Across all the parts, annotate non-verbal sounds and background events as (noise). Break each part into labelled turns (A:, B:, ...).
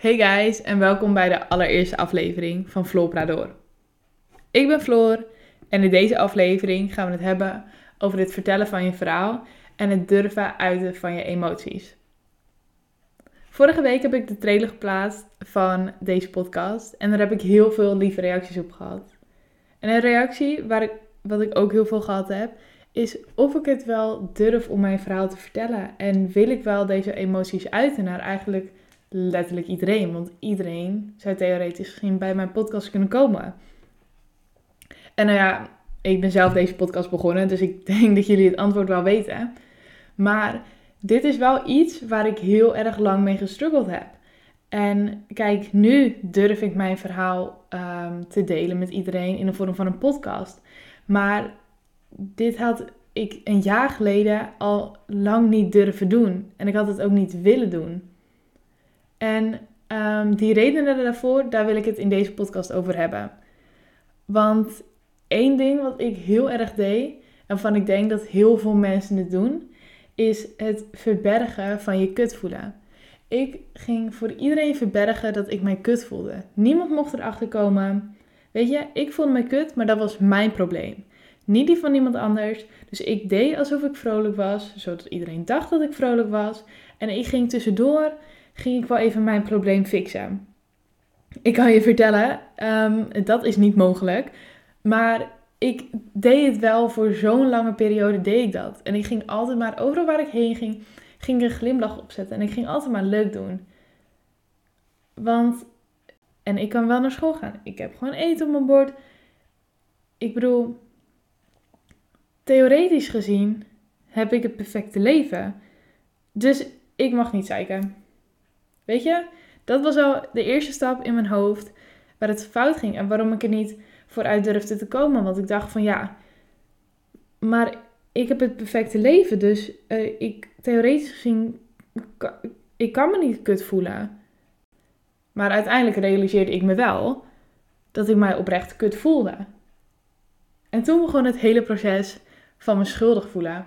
A: Hey guys en welkom bij de allereerste aflevering van Floor Prador. Ik ben Floor en in deze aflevering gaan we het hebben over het vertellen van je verhaal en het durven uiten van je emoties. Vorige week heb ik de trailer geplaatst van deze podcast en daar heb ik heel veel lieve reacties op gehad. En een reactie waar ik, wat ik ook heel veel gehad heb, is of ik het wel durf om mijn verhaal te vertellen. En wil ik wel deze emoties uiten naar eigenlijk letterlijk iedereen. Want iedereen zou theoretisch gezien bij mijn podcast kunnen komen. En nou ja, ik ben zelf deze podcast begonnen, dus ik (laughs) denk dat jullie het antwoord wel weten. Maar dit is wel iets waar ik heel erg lang mee gestruggeld heb. En kijk, nu durf ik mijn verhaal um, te delen met iedereen in de vorm van een podcast. Maar dit had ik een jaar geleden al lang niet durven doen. En ik had het ook niet willen doen. En um, die redenen daarvoor, daar wil ik het in deze podcast over hebben. Want één ding wat ik heel erg deed, en waarvan ik denk dat heel veel mensen het doen, is het verbergen van je kut voelen. Ik ging voor iedereen verbergen dat ik mij kut voelde. Niemand mocht erachter komen. Weet je, ik voelde me kut, maar dat was mijn probleem. Niet die van iemand anders. Dus ik deed alsof ik vrolijk was, zodat iedereen dacht dat ik vrolijk was. En ik ging tussendoor, ging ik wel even mijn probleem fixen. Ik kan je vertellen, um, dat is niet mogelijk. Maar ik deed het wel voor zo'n lange periode, deed ik dat. En ik ging altijd maar, overal waar ik heen ging, ging een glimlach opzetten. En ik ging altijd maar leuk doen. Want, en ik kan wel naar school gaan. Ik heb gewoon eten op mijn bord. Ik bedoel, theoretisch gezien heb ik het perfecte leven. Dus ik mag niet zeiken. Weet je, dat was al de eerste stap in mijn hoofd waar het fout ging en waarom ik er niet vooruit durfde te komen. Want ik dacht van ja, maar ik heb het perfecte leven, dus uh, ik theoretisch gezien, ik kan me niet kut voelen. Maar uiteindelijk realiseerde ik me wel dat ik mij oprecht kut voelde. En toen begon het hele proces van me schuldig voelen.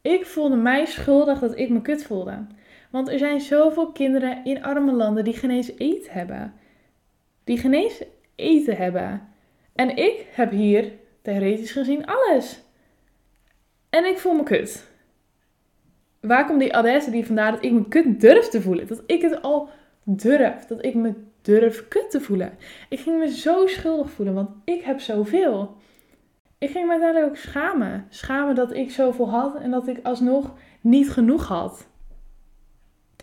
A: Ik voelde mij schuldig dat ik me kut voelde. Want er zijn zoveel kinderen in arme landen die geen eens eten hebben. Die geen eens eten hebben. En ik heb hier, theoretisch gezien, alles. En ik voel me kut. Waar komt die die vandaar dat ik me kut durf te voelen? Dat ik het al durf. Dat ik me durf kut te voelen. Ik ging me zo schuldig voelen, want ik heb zoveel. Ik ging me uiteindelijk ook schamen. Schamen dat ik zoveel had en dat ik alsnog niet genoeg had.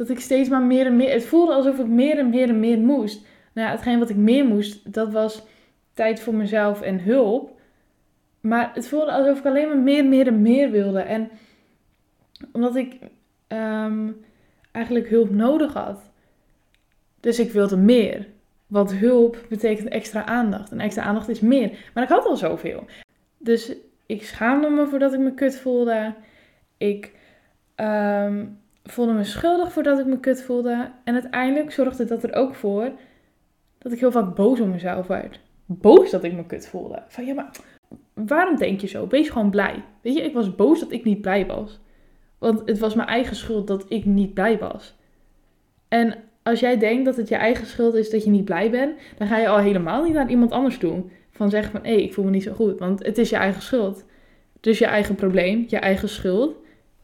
A: Dat ik steeds maar meer en meer. Het voelde alsof ik meer en meer en meer moest. Nou ja, hetgeen wat ik meer moest, dat was tijd voor mezelf en hulp. Maar het voelde alsof ik alleen maar meer, meer en meer wilde. En omdat ik um, eigenlijk hulp nodig had. Dus ik wilde meer. Want hulp betekent extra aandacht. En extra aandacht is meer. Maar ik had al zoveel. Dus ik schaamde me voordat ik me kut voelde. Ik um, voelde me schuldig voordat ik me kut voelde. En uiteindelijk zorgde dat er ook voor dat ik heel vaak boos op mezelf werd. Boos dat ik me kut voelde. Van ja, maar waarom denk je zo? Wees gewoon blij. Weet je, ik was boos dat ik niet blij was. Want het was mijn eigen schuld dat ik niet blij was. En als jij denkt dat het je eigen schuld is dat je niet blij bent, dan ga je al helemaal niet naar iemand anders toe van zeggen van hé, ik voel me niet zo goed. Want het is je eigen schuld. Dus je eigen probleem, je eigen schuld.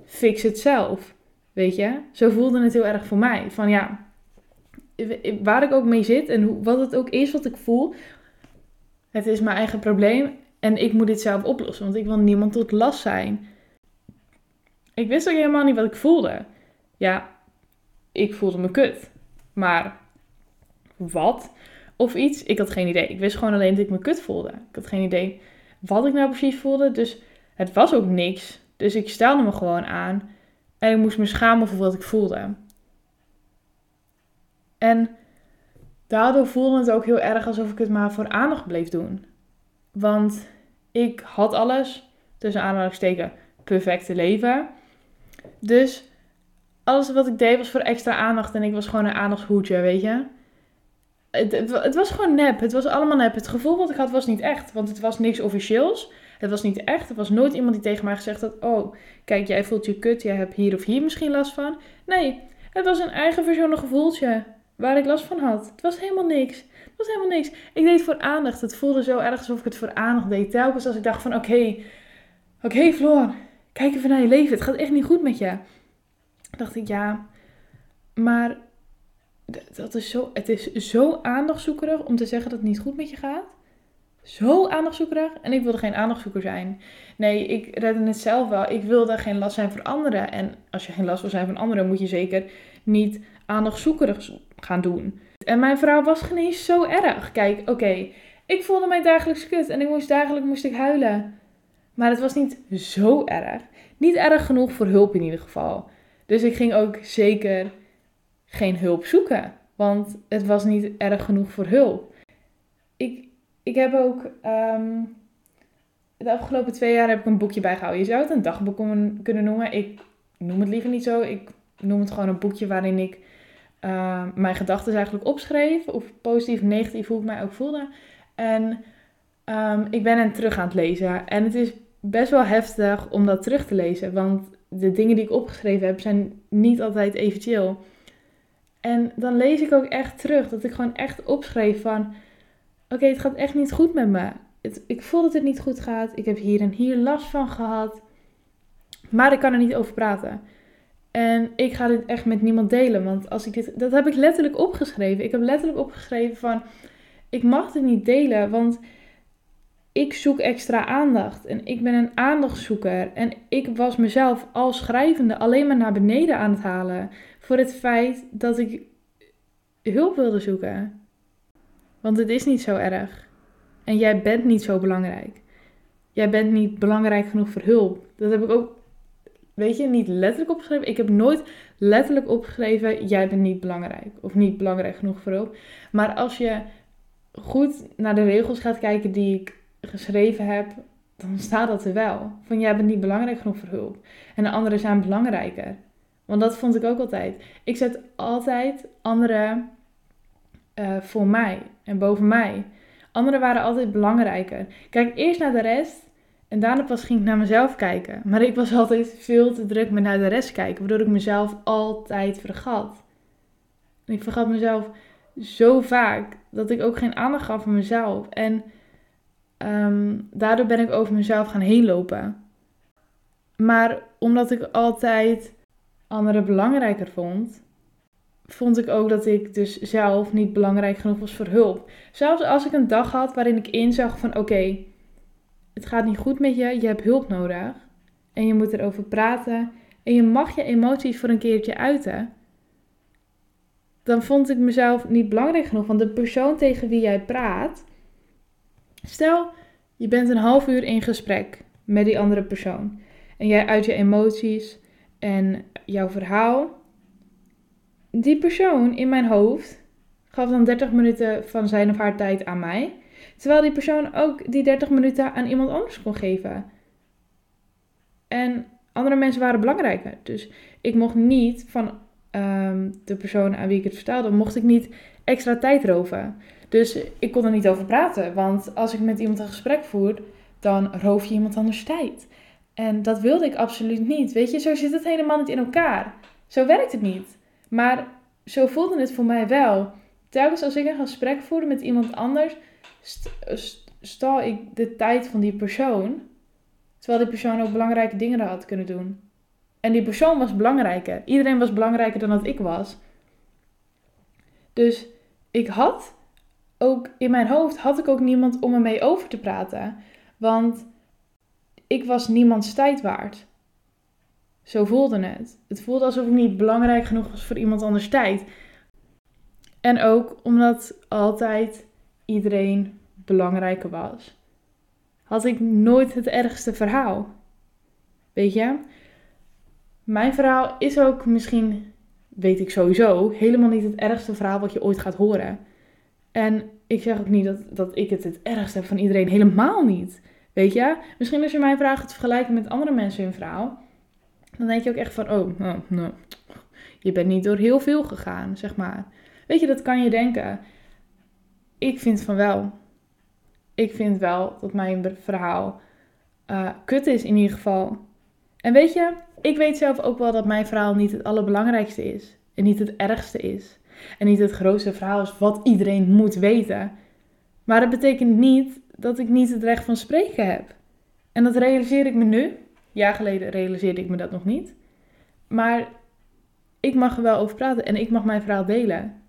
A: Fix het zelf. Weet je? Zo voelde het heel erg voor mij. Van ja, waar ik ook mee zit en wat het ook is wat ik voel. Het is mijn eigen probleem en ik moet dit zelf oplossen. Want ik wil niemand tot last zijn. Ik wist ook helemaal niet wat ik voelde. Ja, ik voelde me kut. Maar wat? of iets. Ik had geen idee. Ik wist gewoon alleen dat ik me kut voelde. Ik had geen idee wat ik nou precies voelde. Dus het was ook niks. Dus ik stelde me gewoon aan. En ik moest me schamen voor wat ik voelde. En daardoor voelde het ook heel erg alsof ik het maar voor aandacht bleef doen. Want ik had alles, tussen aanhalingstekens, perfecte leven. Dus alles wat ik deed was voor extra aandacht en ik was gewoon een aandachtshoedje, weet je het, het, was gewoon nep. Het was allemaal nep. Het gevoel wat ik had was niet echt. Want het was niks officieels. Het was niet echt. Er was nooit iemand die tegen mij gezegd had: Oh, kijk, jij voelt je kut. Jij hebt hier of hier misschien last van. Nee, het was een eigen verzonnen gevoeltje. waar ik last van had. Het was helemaal niks. Het was helemaal niks. Ik deed voor aandacht. Het voelde zo erg alsof ik het voor aandacht deed. Telkens als ik dacht van oké, oké Floor, kijk even naar je leven. Het gaat echt niet goed met je. Dacht ik ja, maar dat is zo, het is zo aandachtzoekerig om te zeggen dat het niet goed met je gaat. Zo aandachtzoekerig. En ik wilde geen aandachtzoeker zijn. Nee, ik redde het zelf wel. Ik wilde geen last zijn voor anderen. En als je geen last wil zijn van anderen, moet je zeker niet aandachtzoekerig gaan doen. En mijn vrouw was geen zo erg. Kijk, oké, ik voelde mij dagelijks kut en ik moest dagelijks moest ik huilen. Maar het was niet zo erg. Niet erg genoeg voor hulp in ieder geval. Dus ik ging ook zeker geen hulp zoeken. Want het was niet erg genoeg voor hulp. Ik, ik heb ook ehm, de afgelopen twee jaar heb ik een boekje bijgehouden. Je zou het een dagboek kunnen noemen. Ik noem het liever niet zo. Ik noem het gewoon een boekje waarin ik uh, mijn gedachten eigenlijk opschreef. Of positief, negatief, hoe ik mij ook voelde. En um, ik ben hen terug aan het lezen. En het is best wel heftig om dat terug te lezen. Want de dingen die ik opgeschreven heb zijn niet altijd even chill. En dan lees ik ook echt terug dat ik gewoon echt opschreef van... Oké, het gaat echt niet goed met me. Ik voel dat het niet goed gaat. Ik heb hier en hier last van gehad. Maar ik kan er niet over praten. En ik ga dit echt met niemand delen. Want als ik dit. Dat heb ik letterlijk opgeschreven. Ik heb letterlijk opgeschreven van. Ik mag dit niet delen. Want ik zoek extra aandacht. En ik ben een aandachtzoeker. En ik was mezelf als schrijvende alleen maar naar beneden aan het halen. Voor het feit dat ik hulp wilde zoeken. Want het is niet zo erg. En jij bent niet zo belangrijk. Jij bent niet belangrijk genoeg voor hulp. Dat heb ik ook weet je, niet letterlijk opgeschreven. Ik heb nooit letterlijk opgeschreven, jij bent niet belangrijk. Of niet belangrijk genoeg voor hulp. Maar als je goed naar de regels gaat kijken die ik geschreven heb, dan staat dat er wel. Van jij bent niet belangrijk genoeg voor hulp. En de anderen zijn belangrijker. Want dat vond ik ook altijd. Ik zet altijd anderen uh, voor mij en boven mij. Anderen waren altijd belangrijker. Kijk eerst naar de rest en daarna pas ging ik naar mezelf kijken. Maar ik was (laughs) altijd veel te druk met naar de rest kijken, waardoor ik mezelf altijd vergat. Ik vergat mezelf zo vaak dat ik ook geen aandacht gaf voor mezelf. En um, daardoor ben ik over mezelf gaan heen lopen. Maar omdat ik altijd anderen belangrijker vond, vond ik ook dat ik dus zelf niet belangrijk genoeg was voor hulp. Zelfs als ik een dag had waarin ik inzag van oké, het gaat niet goed met je, je hebt hulp nodig. En je moet erover praten. En je mag je emoties voor een keertje uiten. Dan vond ik mezelf niet belangrijk genoeg. Want de persoon tegen wie jij praat. Stel, je bent een half uur in gesprek met die andere persoon. En jij uit je emoties en jouw verhaal. Die persoon in mijn hoofd gaf dan 30 minuten van zijn of haar tijd aan mij. Terwijl die persoon ook die 30 minuten aan iemand anders kon geven. En andere mensen waren belangrijker. Dus ik mocht niet van um, de persoon aan wie ik het vertelde, mocht ik niet extra tijd roven. Dus ik kon er niet over praten. Want als ik met iemand een gesprek voer, dan roof je iemand anders tijd. En dat wilde ik absoluut niet. Weet je, zo zit het helemaal niet in elkaar. Zo werkt het niet. Maar zo voelde het voor mij wel. Telkens als ik een gesprek voerde met iemand anders, stal ik de tijd van die persoon. Terwijl die persoon ook belangrijke dingen had kunnen doen. En die persoon was belangrijker. Iedereen was belangrijker dan dat ik was. Dus ik had ook in mijn hoofd had ik ook niemand om me mee over te praten. Want ik was niemands tijd waard. Zo voelde het. Het voelde alsof ik niet belangrijk genoeg was voor iemand anders tijd. En ook omdat altijd iedereen belangrijker was, had ik nooit het ergste verhaal. Weet je? Mijn verhaal is ook misschien, weet ik sowieso, helemaal niet het ergste verhaal wat je ooit gaat horen. En ik zeg ook niet dat, dat ik het het ergste heb van iedereen, helemaal niet. Weet je? Misschien als je mijn vraag gaat vergelijken met andere mensen hun verhaal, dan denk je ook echt van, oh, nou, nou, je bent niet door heel veel gegaan, zeg maar. Weet je, dat kan je denken. Ik vind van wel. Ik vind wel dat mijn verhaal uh, kut is in ieder geval. En weet je, ik weet zelf ook wel dat mijn verhaal niet het allerbelangrijkste is. En niet het ergste is. En niet het grootste verhaal is wat iedereen moet weten. Maar dat betekent niet dat ik niet het recht van spreken heb. En dat realiseer ik me nu. Jaar geleden realiseerde ik me dat nog niet. Maar ik mag er wel over praten en ik mag mijn verhaal delen.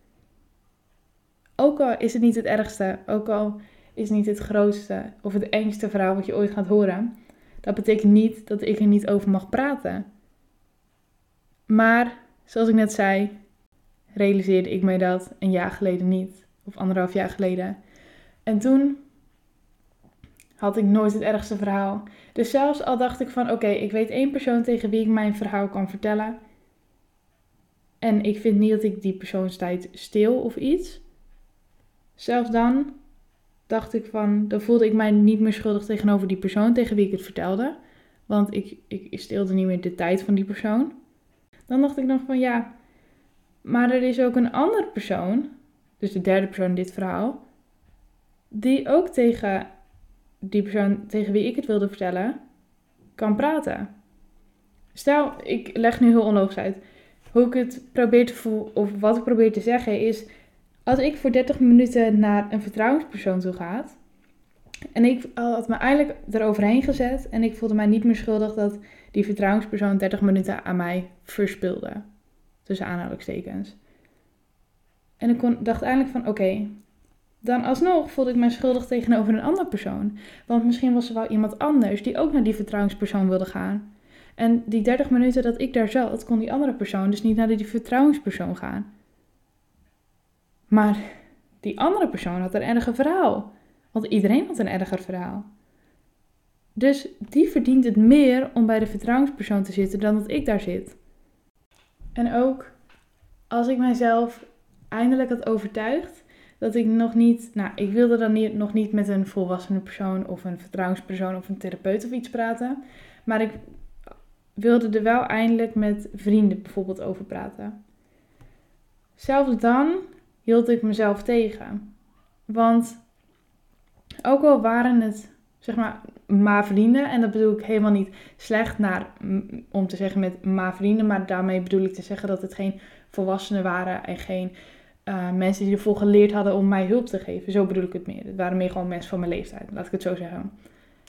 A: Ook al is het niet het ergste, ook al is het niet het grootste of het engste verhaal wat je ooit gaat horen, dat betekent niet dat ik er niet over mag praten. Maar, zoals ik net zei, realiseerde ik mij dat een jaar geleden niet, of anderhalf jaar geleden. En toen had ik nooit het ergste verhaal. Dus zelfs al dacht ik van oké, ik weet één persoon tegen wie ik mijn verhaal kan vertellen. En ik vind niet dat ik die persoonstijd steel of iets. Zelfs dan dacht ik van, dan voelde ik mij niet meer schuldig tegenover die persoon tegen wie ik het vertelde. Want ik, ik steelde niet meer de tijd van die persoon. Dan dacht ik nog van ja, maar er is ook een andere persoon, dus de derde persoon in dit verhaal, die ook tegen die persoon tegen wie ik het wilde vertellen, kan praten. Stel, ik leg nu heel onlogisch uit. Hoe ik het probeer te voelen, of wat ik probeer te zeggen, is als ik voor 30 minuten naar een vertrouwenspersoon toe ga. En ik had me eigenlijk eroverheen gezet en ik voelde mij niet meer schuldig dat die vertrouwenspersoon 30 minuten aan mij verspilde. Tussen aanhalingstekens. En ik dacht eigenlijk van oké, dan alsnog voelde ik mij schuldig tegenover een andere persoon. Want misschien was er wel iemand anders die ook naar die vertrouwenspersoon wilde gaan. En die 30 minuten dat ik daar zat, kon die andere persoon dus niet naar die vertrouwenspersoon gaan. Maar die andere persoon had een erger verhaal. Want iedereen had een erger verhaal. Dus die verdient het meer om bij de vertrouwenspersoon te zitten dan dat ik daar zit. En ook als ik mijzelf eindelijk had overtuigd dat ik nog niet, nou, ik wilde dan niet, nog niet met een volwassene persoon of een vertrouwenspersoon of een therapeut of iets praten. Maar ik wilde er wel eindelijk met vrienden bijvoorbeeld over praten. Zelfs dan hield ik mezelf tegen. Want ook al waren het, zeg maar, maar vrienden, en dat bedoel ik helemaal niet slecht naar, om te zeggen met maar vrienden, maar daarmee bedoel ik te zeggen dat het geen volwassenen waren en geen uh, mensen die ervoor geleerd hadden om mij hulp te geven. Zo bedoel ik het meer. Het waren meer gewoon mensen van mijn leeftijd, laat ik het zo zeggen.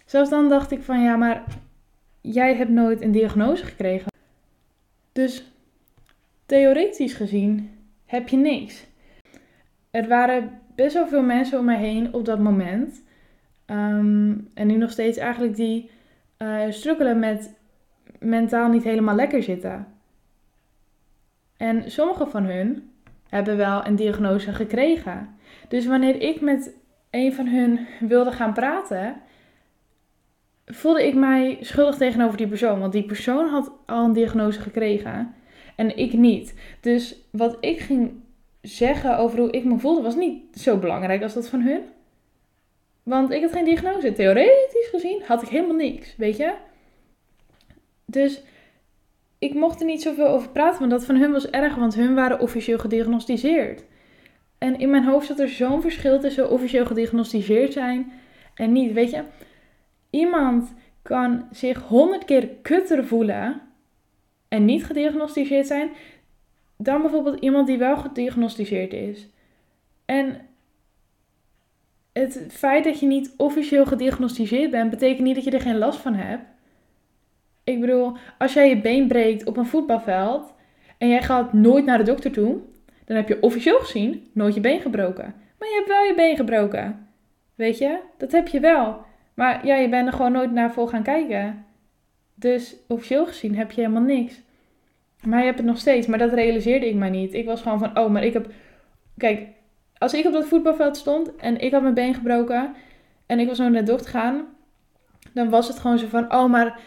A: Zelfs dan dacht ik van ja, maar jij hebt nooit een diagnose gekregen. Dus theoretisch gezien heb je niks. Er waren best wel veel mensen om mij heen op dat moment. Ehm, en nu nog steeds eigenlijk die uh, struggelen met mentaal niet helemaal lekker zitten. En sommige van hun hebben wel een diagnose gekregen. Dus wanneer ik met een van hun wilde gaan praten, voelde ik mij schuldig tegenover die persoon. Want die persoon had al een diagnose gekregen en ik niet. Dus wat ik ging zeggen over hoe ik me voelde was niet zo belangrijk als dat van hun. Want ik had geen diagnose. Theoretisch gezien had ik helemaal niks, weet je? Dus ik mocht er niet zoveel over praten, want dat van hun was erg, want hun waren officieel gediagnosticeerd. En in mijn hoofd zat er zo'n verschil tussen officieel gediagnosticeerd zijn en niet. Weet je, iemand kan zich honderd keer kutter voelen en niet gediagnosticeerd zijn, dan bijvoorbeeld iemand die wel gediagnosticeerd is. En het feit dat je niet officieel gediagnosticeerd bent, betekent niet dat je er geen last van hebt. Ik bedoel, als jij je been breekt op een voetbalveld en jij gaat nooit naar de dokter toe, dan heb je officieel gezien nooit je been gebroken. Maar je hebt wel je been gebroken. Weet je? Dat heb je wel. Maar ja, je bent er gewoon nooit naar vol gaan kijken. Dus officieel gezien heb je helemaal niks. Maar je hebt het nog steeds. Maar dat realiseerde ik mij niet. Ik was gewoon van, oh, maar ik heb... Kijk, als ik op dat voetbalveld stond en ik had mijn been gebroken en ik was naar de dokter gaan, dan was het gewoon zo van, oh, maar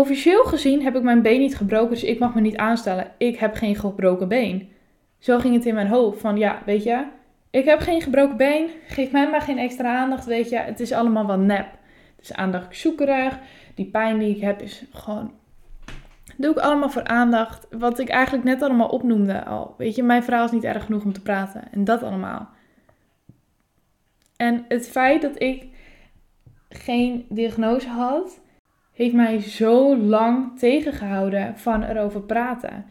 A: Officieel gezien heb ik mijn been niet gebroken, dus ik mag me niet aanstellen. Ik heb geen gebroken been. Zo ging het in mijn hoofd. Van ja, weet je, ik heb geen gebroken been. Geef mij maar geen extra aandacht, weet je. Het is allemaal wel nep. Het is aandachtzoekerig. Die pijn die ik heb is gewoon... Doe ik allemaal voor aandacht. Wat ik eigenlijk net allemaal opnoemde al. Weet je, mijn verhaal is niet erg genoeg om te praten. En dat allemaal. En het feit dat ik geen diagnose had heeft mij zo lang tegengehouden van erover praten.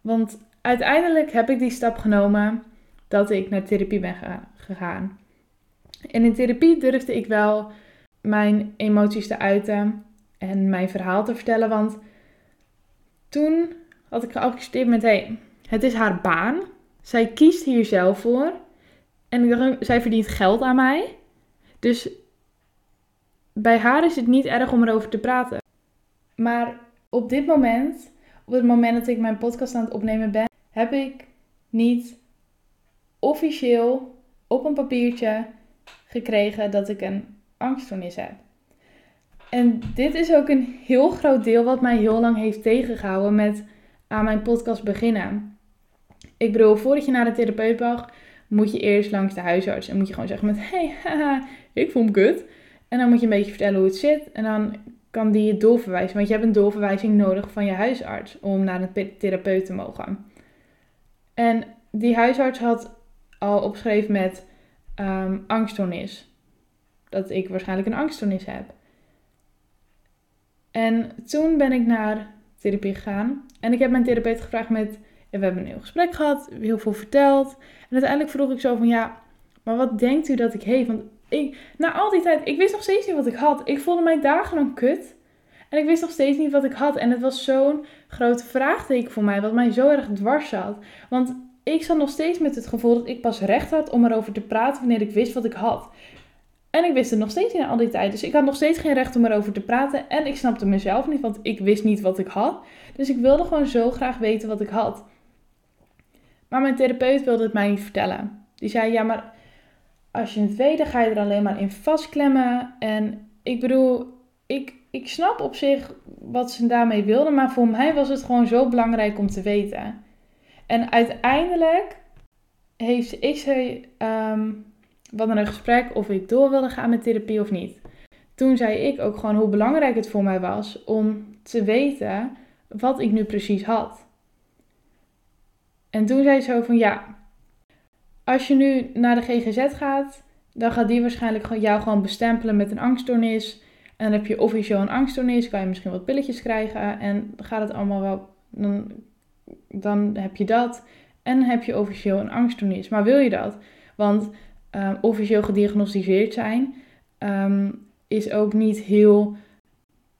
A: Want uiteindelijk heb ik die stap genomen dat ik naar therapie ben gegaan. En in therapie durfde ik wel mijn emoties te uiten en mijn verhaal te vertellen. Want toen had ik geaccepteerd met, hé, hey, het is haar baan. Zij kiest hier zelf voor. En zij verdient geld aan mij. Dus bij haar is het niet erg om erover te praten. Maar op dit moment, op het moment dat ik mijn podcast aan het opnemen ben, heb ik niet officieel op een papiertje gekregen dat ik een angststoornis heb. En dit is ook een heel groot deel wat mij heel lang heeft tegengehouden met aan mijn podcast beginnen. Ik bedoel, voordat je naar de therapeut mag, moet je eerst langs de huisarts. En moet je gewoon zeggen met, hey, haha, ik voel me kut. En dan moet je een beetje vertellen hoe het zit. En dan kan die je doorverwijzen. Want je hebt een doorverwijzing nodig van je huisarts om naar een therapeut te mogen. En die huisarts had al opgeschreven met um, angststoornis. Dat ik waarschijnlijk een angststoornis heb. En toen ben ik naar therapie gegaan. En ik heb mijn therapeut gevraagd met... We hebben een heel gesprek gehad, heel veel verteld. En uiteindelijk vroeg ik zo van ja, maar wat denkt u dat ik? Want ik, na al die tijd, ik wist nog steeds niet wat ik had. Ik voelde mij dagenlang kut. En ik wist nog steeds niet wat ik had. En het was zo'n grote vraagteken voor mij, wat mij zo erg dwars zat. Want ik zat nog steeds met het gevoel dat ik pas recht had om erover te praten wanneer ik wist wat ik had. En ik wist het nog steeds niet al die tijd. Dus ik had nog steeds geen recht om erover te praten. En ik snapte mezelf niet, want ik wist niet wat ik had. Dus ik wilde gewoon zo graag weten wat ik had. Maar mijn therapeut wilde het mij niet vertellen. Die zei: Ja, maar als je het weet, dan ga je er alleen maar in vastklemmen. En ik bedoel, ik, ik snap op zich wat ze daarmee wilden. Maar voor mij was het gewoon zo belangrijk om te weten. En uiteindelijk heeft, is er um, wat een gesprek of ik door wilde gaan met therapie of niet. Toen zei ik ook gewoon hoe belangrijk het voor mij was om te weten wat ik nu precies had. En toen zei ze zo van ja, als je nu naar de GGZ gaat, dan gaat die waarschijnlijk jou gewoon bestempelen met een angststoornis. En dan heb je officieel een angststoornis, kan je misschien wat pilletjes krijgen en gaat het allemaal wel, dan, dan heb je dat. En heb je officieel een angststoornis. Maar wil je dat? Want um, officieel gediagnosticeerd zijn um, is ook niet heel,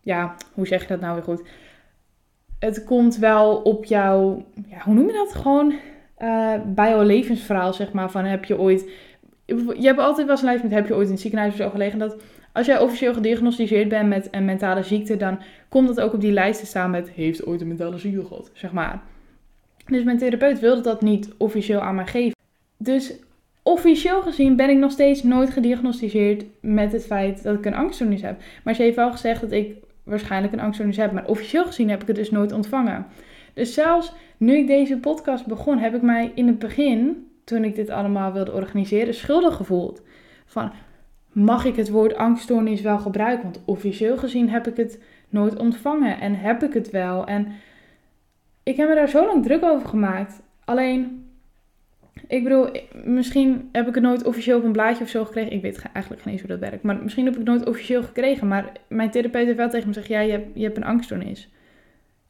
A: ja, hoe zeg je dat nou weer goed? Het komt wel op jouw, ja, hoe noem je dat? Gewoon uh, bij jouw levensverhaal, zeg maar, van heb je ooit, je hebt altijd wel eens een lijst met heb je ooit in ziekenhuis of zo gelegen, dat als jij officieel gediagnosticeerd bent met een mentale ziekte, dan komt dat ook op die lijst te staan met heeft ooit een mentale ziekte gehad, zeg maar. Dus mijn therapeut wilde dat niet officieel aan mij geven. Dus officieel gezien ben ik nog steeds nooit gediagnosticeerd met het feit dat ik een angststoornis heb. Maar ze heeft wel gezegd dat ik waarschijnlijk een angststoornis heb. Maar officieel gezien heb ik het dus nooit ontvangen. Dus zelfs nu ik deze podcast begon, heb ik mij in het begin, toen ik dit allemaal wilde organiseren, schuldig gevoeld. Van, mag ik het woord angststoornis wel gebruiken? Want officieel gezien heb ik het nooit ontvangen en heb ik het wel. En ik heb me daar zo lang druk over gemaakt. Alleen, ik bedoel, misschien heb ik het nooit officieel op een blaadje of zo gekregen. Ik weet eigenlijk geen eens hoe dat werkt. Maar misschien heb ik het nooit officieel gekregen. Maar mijn therapeut heeft wel tegen me gezegd: ja, je hebt, je hebt een angststoornis.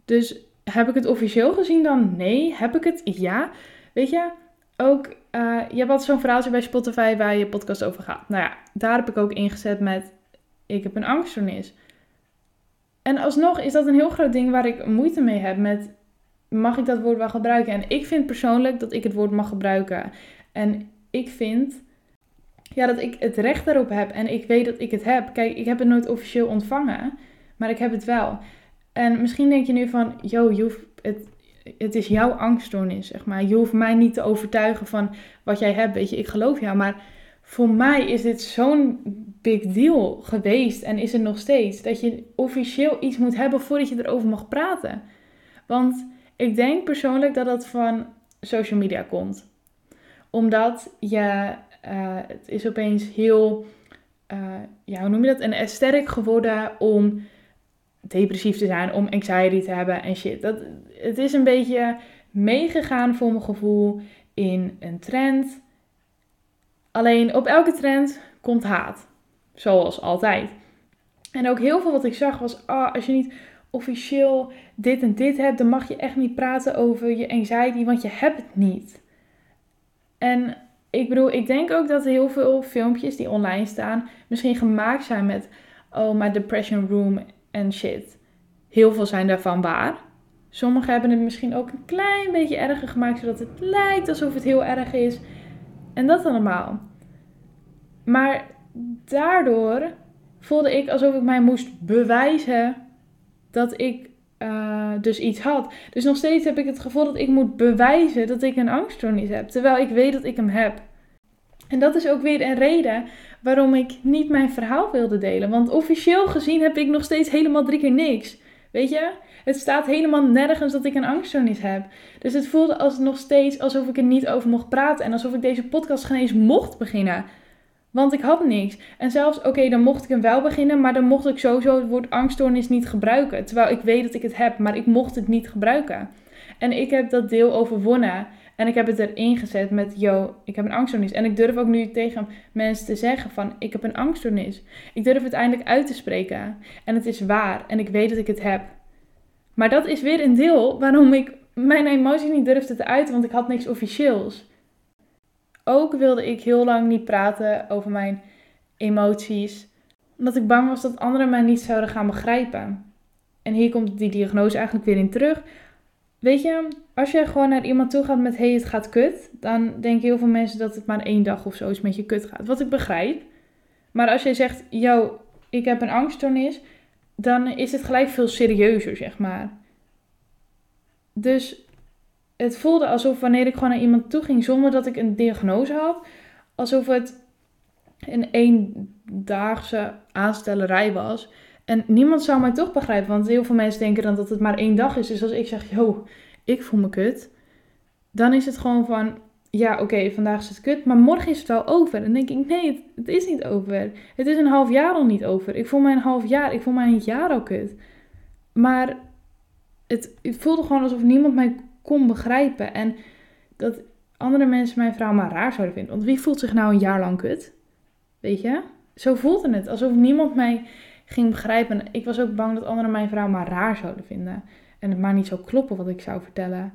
A: Dus heb ik het officieel gezien dan? Nee. Heb ik het? Ja. Weet je, ook, uh, je hebt altijd zo'n verhaaltje bij Spotify waar je podcast over gaat. Nou ja, daar heb ik ook ingezet met: ik heb een angststoornis. En alsnog is dat een heel groot ding waar ik moeite mee heb met mag ik dat woord wel gebruiken? En ik vind persoonlijk dat ik het woord mag gebruiken. En ik vind ja, dat ik het recht daarop heb en ik weet dat ik het heb. Kijk, ik heb het nooit officieel ontvangen, maar ik heb het wel. En misschien denk je nu van, yo, je het, het is jouw angststoornis, zeg maar. Je hoeft mij niet te overtuigen van wat jij hebt, weet je. Ik geloof jou, maar voor mij is dit zo'n big deal geweest en is het nog steeds. Dat je officieel iets moet hebben voordat je erover mag praten. Want ik denk persoonlijk dat dat van social media komt. Omdat je, uh, het is opeens heel, uh, ja, hoe noem je dat? Een aesthetic geworden om depressief te zijn, om anxiety te hebben en shit. Dat, het is een beetje meegegaan voor mijn gevoel in een trend. Alleen op elke trend komt haat. Zoals altijd. En ook heel veel wat ik zag was, ah, als je niet officieel dit en dit hebt, dan mag je echt niet praten over je anxiety, want je hebt het niet. En ik bedoel, ik denk ook dat heel veel filmpjes die online staan misschien gemaakt zijn met, oh, my depression room en shit. Heel veel zijn daarvan waar. Sommigen hebben het misschien ook een klein beetje erger gemaakt, zodat het lijkt alsof het heel erg is. En dat allemaal. Maar daardoor voelde ik alsof ik mij moest bewijzen dat ik uh, dus iets had. Dus nog steeds heb ik het gevoel dat ik moet bewijzen dat ik een angststoornis heb. Terwijl ik weet dat ik hem heb. En dat is ook weer een reden waarom ik niet mijn verhaal wilde delen. Want officieel gezien heb ik nog steeds helemaal drie keer niks. Weet je? Het staat helemaal nergens dat ik een angststoornis heb. Dus het voelde als nog steeds alsof ik er niet over mocht praten. En alsof ik deze podcast geen eens mocht beginnen. Want ik had niks. En zelfs, oké, dan mocht ik hem wel beginnen, maar dan mocht ik sowieso het woord angststoornis niet gebruiken. Terwijl ik weet dat ik het heb, maar ik mocht het niet gebruiken. En ik heb dat deel overwonnen. En ik heb het erin gezet met, yo, ik heb een angststoornis. En ik durf ook nu tegen mensen te zeggen van, ik heb een angststoornis. Ik durf het eindelijk uit te spreken. En het is waar. En ik weet dat ik het heb. Maar dat is weer een deel waarom ik mijn emoties niet durfde te uiten, want ik had niks officieels. Ook wilde ik heel lang niet praten over mijn emoties, omdat ik bang was dat anderen mij niet zouden gaan begrijpen. En hier komt die diagnose eigenlijk weer in terug. Weet je, als je gewoon naar iemand toe gaat met hey, het gaat kut, dan denken heel veel mensen dat het maar één dag of zo is met je kut gaat. Wat ik begrijp. Maar als jij zegt, yo, ik heb een angststoornis, dan is het gelijk veel serieuzer, zeg maar. Dus het voelde alsof wanneer ik gewoon naar iemand toe ging zonder dat ik een diagnose had, alsof het een eendaagse aanstellerij was. En niemand zou mij toch begrijpen, want heel veel mensen denken dan dat het maar één dag is. Dus als ik zeg, yo, ik voel me kut, dan is het gewoon van, ja, oké, vandaag is het kut, maar morgen is het wel over. En dan denk ik, nee, het, is niet over. Het is een half jaar al niet over. Ik voel mij een half jaar, ik voel mij een jaar al kut. Maar het, het voelde gewoon alsof niemand mij kon begrijpen. En dat andere mensen mijn vrouw maar raar zouden vinden. Want wie voelt zich nou een jaar lang kut? Weet je? Zo voelde het. Alsof niemand mij ging begrijpen. ik was ook bang dat anderen mijn vrouw maar raar zouden vinden. En het maar niet zou kloppen wat ik zou vertellen.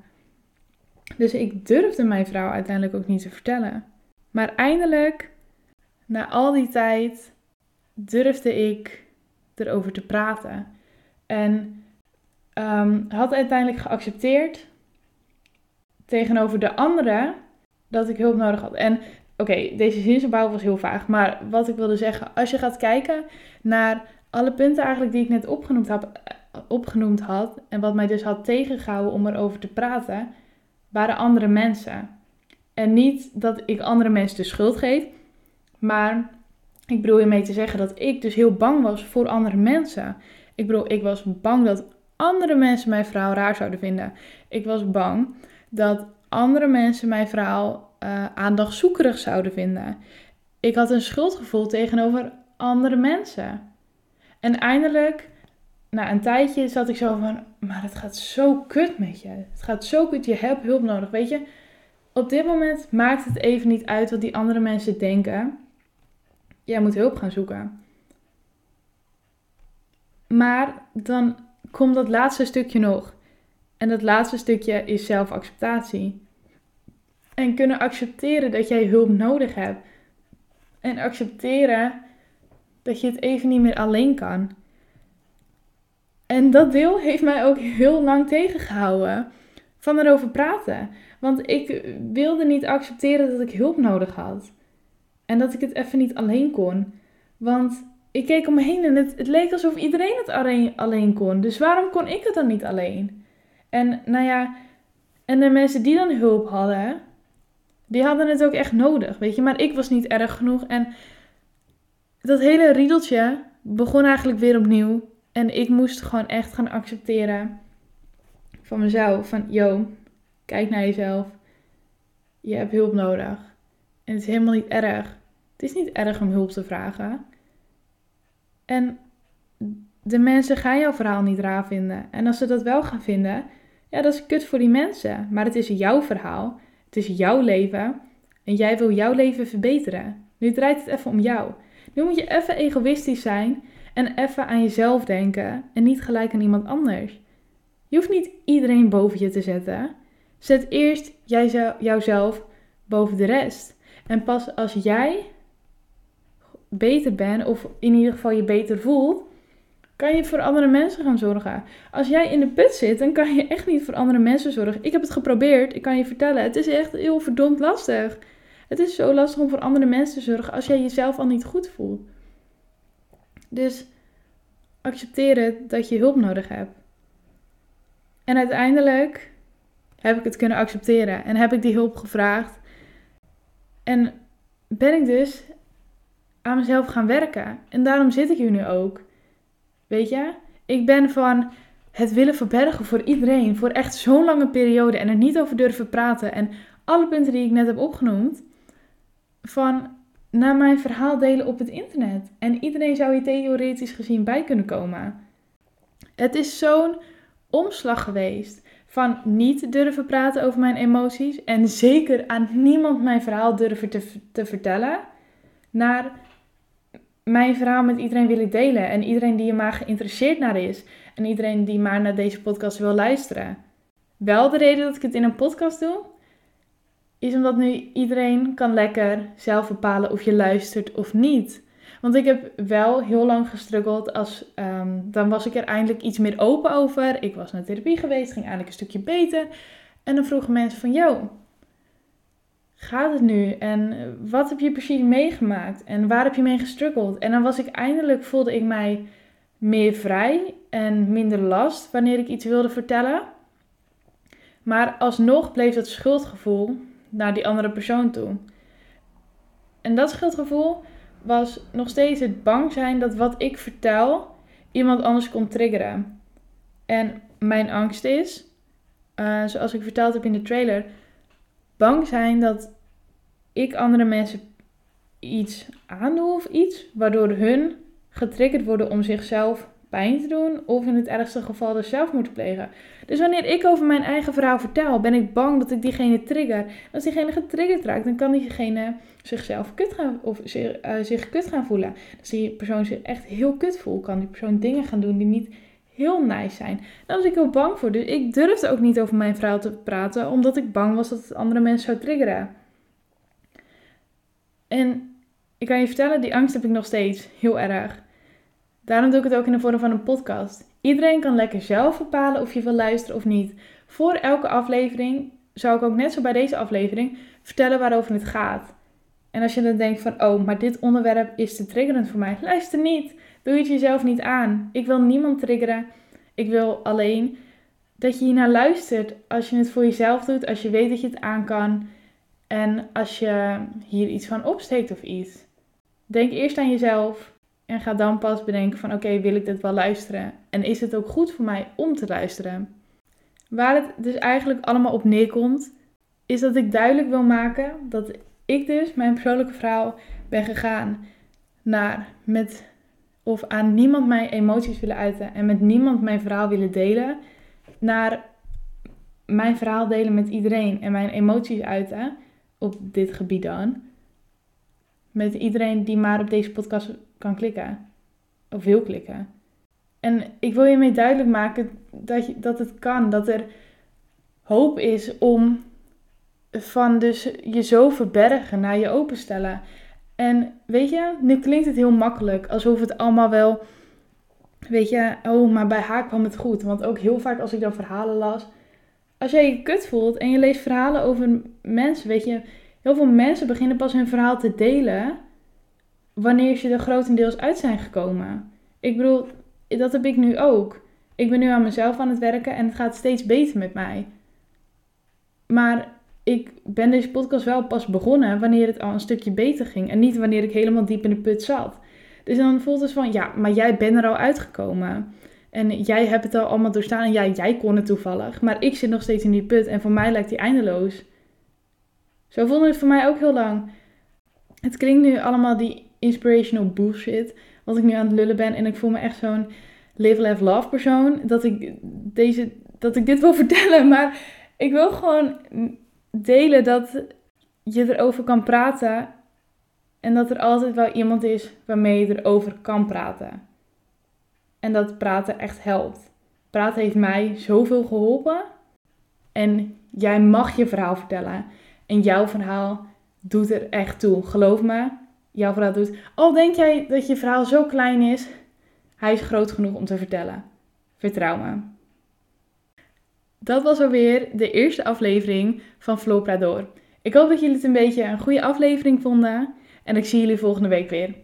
A: Dus ik durfde mijn vrouw uiteindelijk ook niet te vertellen. Maar eindelijk, na al die tijd, durfde ik erover te praten. En um, had uiteindelijk geaccepteerd tegenover de anderen dat ik hulp nodig had. En oké, deze zinsopbouw was heel vaag. Maar wat ik wilde zeggen, als je gaat kijken naar alle punten eigenlijk die ik net opgenoemd, heb, opgenoemd had. En wat mij dus had tegengehouden om erover te praten, waren andere mensen. En niet dat ik andere mensen de schuld geef. Maar ik bedoel hiermee te zeggen dat ik dus heel bang was voor andere mensen. Ik bedoel, ik was bang dat andere mensen mijn vrouw raar zouden vinden. Ik was bang dat andere mensen mijn verhaal uh, aandachtzoekerig zouden vinden. Ik had een schuldgevoel tegenover andere mensen. En eindelijk, na een tijdje, zat ik zo van: Maar het gaat zo kut met je. Het gaat zo kut, je hebt hulp nodig. Weet je, op dit moment maakt het even niet uit wat die andere mensen denken. Jij moet hulp gaan zoeken. Maar dan komt dat laatste stukje nog. En dat laatste stukje is zelfacceptatie. En kunnen accepteren dat jij hulp nodig hebt. En accepteren dat je het even niet meer alleen kan. En dat deel heeft mij ook heel lang tegengehouden van erover praten. Want ik wilde niet accepteren dat ik hulp nodig had. En dat ik het even niet alleen kon. Want ik keek om me heen en het, leek alsof iedereen het alleen, alleen kon. Dus waarom kon ik het dan niet alleen? En nou ja, en de mensen die dan hulp hadden, die hadden het ook echt nodig, weet je. Maar ik was niet erg genoeg. En dat hele riedeltje begon eigenlijk weer opnieuw. En ik moest gewoon echt gaan accepteren van mezelf. Van, yo, kijk naar jezelf. Je hebt hulp nodig. En het is helemaal niet erg. Het is niet erg om hulp te vragen. En de mensen gaan jouw verhaal niet raar vinden. En als ze dat wel gaan vinden, ja, dat is kut voor die mensen. Maar het is jouw verhaal. Het is jouw leven. En jij wil jouw leven verbeteren. Nu draait het even om jou. Nu moet je even egoïstisch zijn En even aan jezelf denken en niet gelijk aan iemand anders. Je hoeft niet iedereen boven je te zetten. Zet eerst jouzelf boven de rest. En pas als jij beter bent, of in ieder geval je beter voelt, kan je voor andere mensen gaan zorgen. Als jij in de put zit, dan kan je echt niet voor andere mensen zorgen. Ik heb het geprobeerd, ik kan je vertellen. Het is echt heel verdomd lastig. Het is zo lastig om voor andere mensen te zorgen als jij jezelf al niet goed voelt. Dus accepteer het dat je hulp nodig hebt. En uiteindelijk heb ik het kunnen accepteren en heb ik die hulp gevraagd. En ben ik dus aan mezelf gaan werken. En daarom zit ik hier nu ook. Weet je? Ik ben van het willen verbergen voor iedereen, voor echt zo'n lange periode en er niet over durven praten. En alle punten die ik net heb opgenoemd, van naar mijn verhaal delen op het internet. En iedereen zou hier theoretisch gezien bij kunnen komen. Het is zo'n omslag geweest van niet durven praten over mijn emoties en zeker aan niemand mijn verhaal durven te, te vertellen, naar mijn verhaal met iedereen willen delen en iedereen die er maar geïnteresseerd naar is en iedereen die maar naar deze podcast wil luisteren. Wel de reden dat ik het in een podcast doe, is omdat nu iedereen kan lekker zelf bepalen of je luistert of niet. Want ik heb wel heel lang gestruggeld als, um, dan was ik er eindelijk iets meer open over. Ik was naar therapie geweest, ging eindelijk een stukje beter. En dan vroegen mensen van, yo, gaat het nu? En wat heb je precies meegemaakt? En waar heb je mee gestruggeld? En dan was ik eindelijk, voelde ik mij meer vrij en minder last wanneer ik iets wilde vertellen. Maar alsnog bleef dat schuldgevoel naar die andere persoon toe. En dat schuldgevoel was nog steeds het bang zijn dat wat ik vertel iemand anders kon triggeren. En mijn angst is, uh, zoals ik verteld heb in de trailer, bang zijn dat ik andere mensen iets aandoe of iets, waardoor hun getriggerd worden om zichzelf pijn te doen of in het ergste geval dus zelf moeten plegen. Dus wanneer ik over mijn eigen verhaal vertel, ben ik bang dat ik diegene trigger. Als diegene getriggerd raakt, dan kan diegene zichzelf kut gaan, of zich, uh, zich kut gaan voelen. Als die persoon zich echt heel kut voelt, kan die persoon dingen gaan doen die niet heel nice zijn. Daar was ik heel bang voor. Dus ik durfde ook niet over mijn verhaal te praten, omdat ik bang was dat het andere mensen zou triggeren. En ik kan je vertellen, die angst heb ik nog steeds heel erg. Daarom doe ik het ook in de vorm van een podcast. Iedereen kan lekker zelf bepalen of je wil luisteren of niet. Voor elke aflevering zou ik ook net zo bij deze aflevering vertellen waarover het gaat. En als je dan denkt van, oh, maar dit onderwerp is te triggerend voor mij, luister niet. Doe het jezelf niet aan. Ik wil niemand triggeren. Ik wil alleen dat je hiernaar luistert als je het voor jezelf doet, als je weet dat je het aan kan en als je hier iets van opsteekt of iets. Denk eerst aan jezelf en ga dan pas bedenken van oké, wil ik dit wel luisteren? En is het ook goed voor mij om te luisteren? Waar het dus eigenlijk allemaal op neerkomt, is dat ik duidelijk wil maken dat ik dus mijn persoonlijke verhaal ben gegaan naar met of aan niemand mijn emoties willen uiten en met niemand mijn verhaal willen delen, naar mijn verhaal delen met iedereen en mijn emoties uiten op dit gebied dan. Met iedereen die maar op deze podcast kan klikken. Of wil klikken. En ik wil je mee duidelijk maken dat, je, dat het kan. Dat er hoop is om van dus je zo verbergen naar je openstellen. En weet je, nu klinkt het heel makkelijk. Alsof het allemaal wel, weet je, oh, maar bij haar kwam het goed. Want ook heel vaak als ik dan verhalen las. Als jij je kut voelt en je leest verhalen over mensen, weet je, heel veel mensen beginnen pas hun verhaal te delen wanneer ze er grotendeels uit zijn gekomen. Ik bedoel, dat heb ik nu ook. Ik ben nu aan mezelf aan het werken en het gaat steeds beter met mij. Maar ik ben deze podcast wel pas begonnen wanneer het al een stukje beter ging. En niet wanneer ik helemaal diep in de put zat. Dus dan voelt het van, ja, maar jij bent er al uitgekomen. En jij hebt het al allemaal doorstaan. En ja, jij kon het toevallig. Maar ik zit nog steeds in die put. En voor mij lijkt die eindeloos. Zo voelde het voor mij ook heel lang. Het klinkt nu allemaal die inspirational bullshit. Wat ik nu aan het lullen ben. En ik voel me echt zo'n live, laugh, love persoon. Dat ik, deze, dat ik dit wil (laughs) vertellen. Maar ik wil gewoon delen dat je erover kan praten. En dat er altijd wel iemand is waarmee je erover kan praten. en dat praten echt helpt. Praten heeft mij zoveel geholpen. En jij mag je verhaal vertellen. En jouw verhaal doet er echt toe. Geloof me, jouw verhaal doet. Al denk jij dat je verhaal zo klein is, hij is groot genoeg om te vertellen. Vertrouw me. Dat was alweer de eerste aflevering van Flopra Door. Ik hoop dat jullie het een beetje een goede aflevering vonden. En ik zie jullie volgende week weer.